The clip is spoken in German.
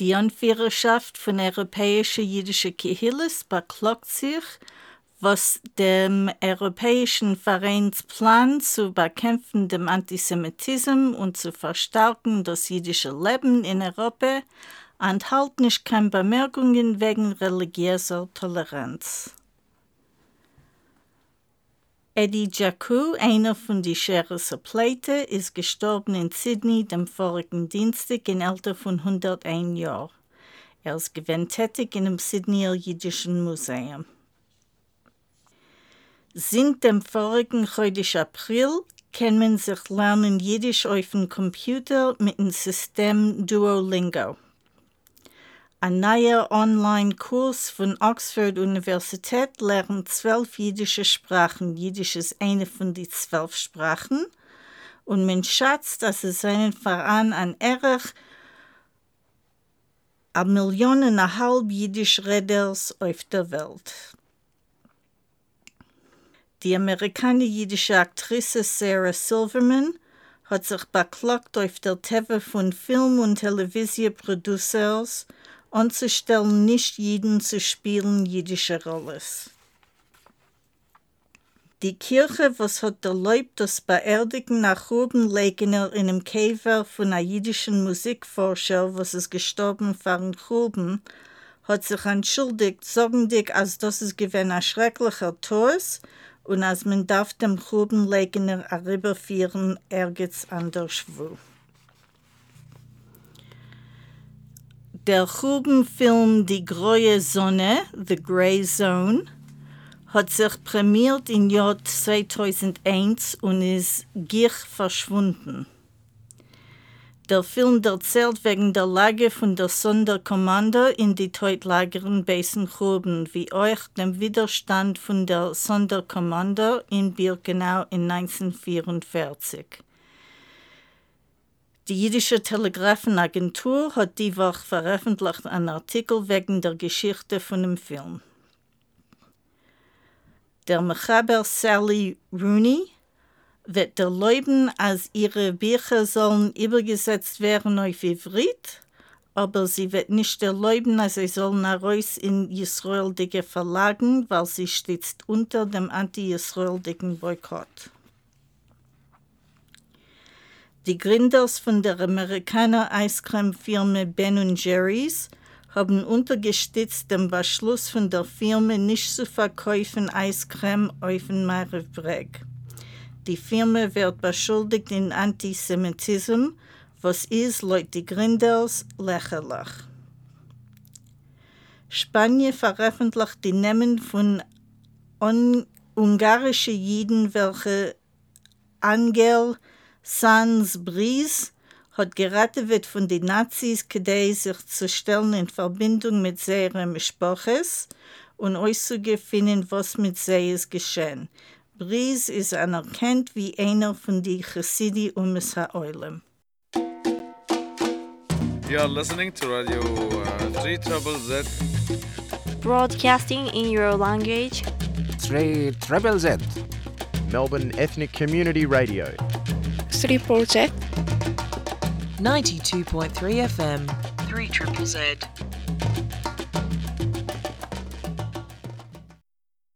Die Anführerschaft von europäischer jüdischer Kehilles beklagt sich, was dem Europäischen Vereinsplan zu bekämpfen dem Antisemitismus und zu verstärken das jüdische Leben in Europa enthält nicht keine Bemerkungen wegen religiöser Toleranz. Eddie Jaku, einer von die Sheriffs Pleite, ist gestorben in Sydney dem vorigen Dienstag im Alter von 101 Jahren. Er ist gewinn tätig in dem Sydneyer Jüdischen Museum. Seit dem vorigen Chodesh April kann man sich lernen Jiddisch auf dem Computer mit dem System Duolingo. Ein neuer Online-Kurs von Oxford Universität lernt zwölf jiddische Sprachen. Jiddisch ist eine von den zwölf Sprachen. Und man schätzt, dass es einen Verein an Erich a Millionen eine halb Jiddisch-Reders auf der Welt. Die amerikanische Aktrice Sarah Silverman hat sich beklagt auf der Teve von Film- und Televisionproducers anzustellen, nicht jeden zu spielen jüdische Rollen. Die Kirche, was hat erlaubt, das Beerdigen nach oben Legener in einem Käfer von einer jüdischen Musikforscher, was ist gestorben von Gruben, hat sich entschuldigt, sagendig, als das es gewesen ein schrecklicher Tod und als man darf dem Grubenlegener rüberführen, ergens anderswo. Der Grubenfilm Die Graue Sonne, The Grey Zone, hat sich prämiert im Jahr 2001 und ist gier verschwunden. Der Film erzählt wegen der Lage von der Sonderkommando in die Teutlageren Basengruben, wie euch dem Widerstand von der Sonderkommando in Birkenau in 1944. Die jüdische Telegrafenagentur hat die Woche veröffentlicht einen Artikel wegen der Geschichte von dem Film. Der Mechaber Sally Rooney wird erlauben, als ihre Bücher sollen übergesetzt werden auf Ivrit, aber sie wird nicht erlauben, als sie sollen heraus in israelische Verlagen, weil sie steht unter dem anti-israelischen Boykott. Die Gründers von der Amerikaner Eiscreme-Firma Ben Jerry's haben untergestützt den Beschluss von der Firma nicht zu verkaufen Eiscreme auf den Marevbreg. Die Firma wird beschuldigt in Antisemitismus, was ist laut die Gründers lächerlich. Spanien veröffentlicht die Namen von ungarischen Jiden, welche Angel Sans Brise hat geraten wird von den Nazis, kadei sich zu stellen in Verbindung mit seinen Spraches und auszufinden, was mit sie ist geschehen. Bries ist anerkannt wie einer von den Chassidi Umes HaOilem. You are listening to Radio uh, 3 Trouble Z. Broadcasting in your language. 3 Treble Z. Melbourne Ethnic Community Radio. 3 Z. 92.3 FM. 3 Triple Z.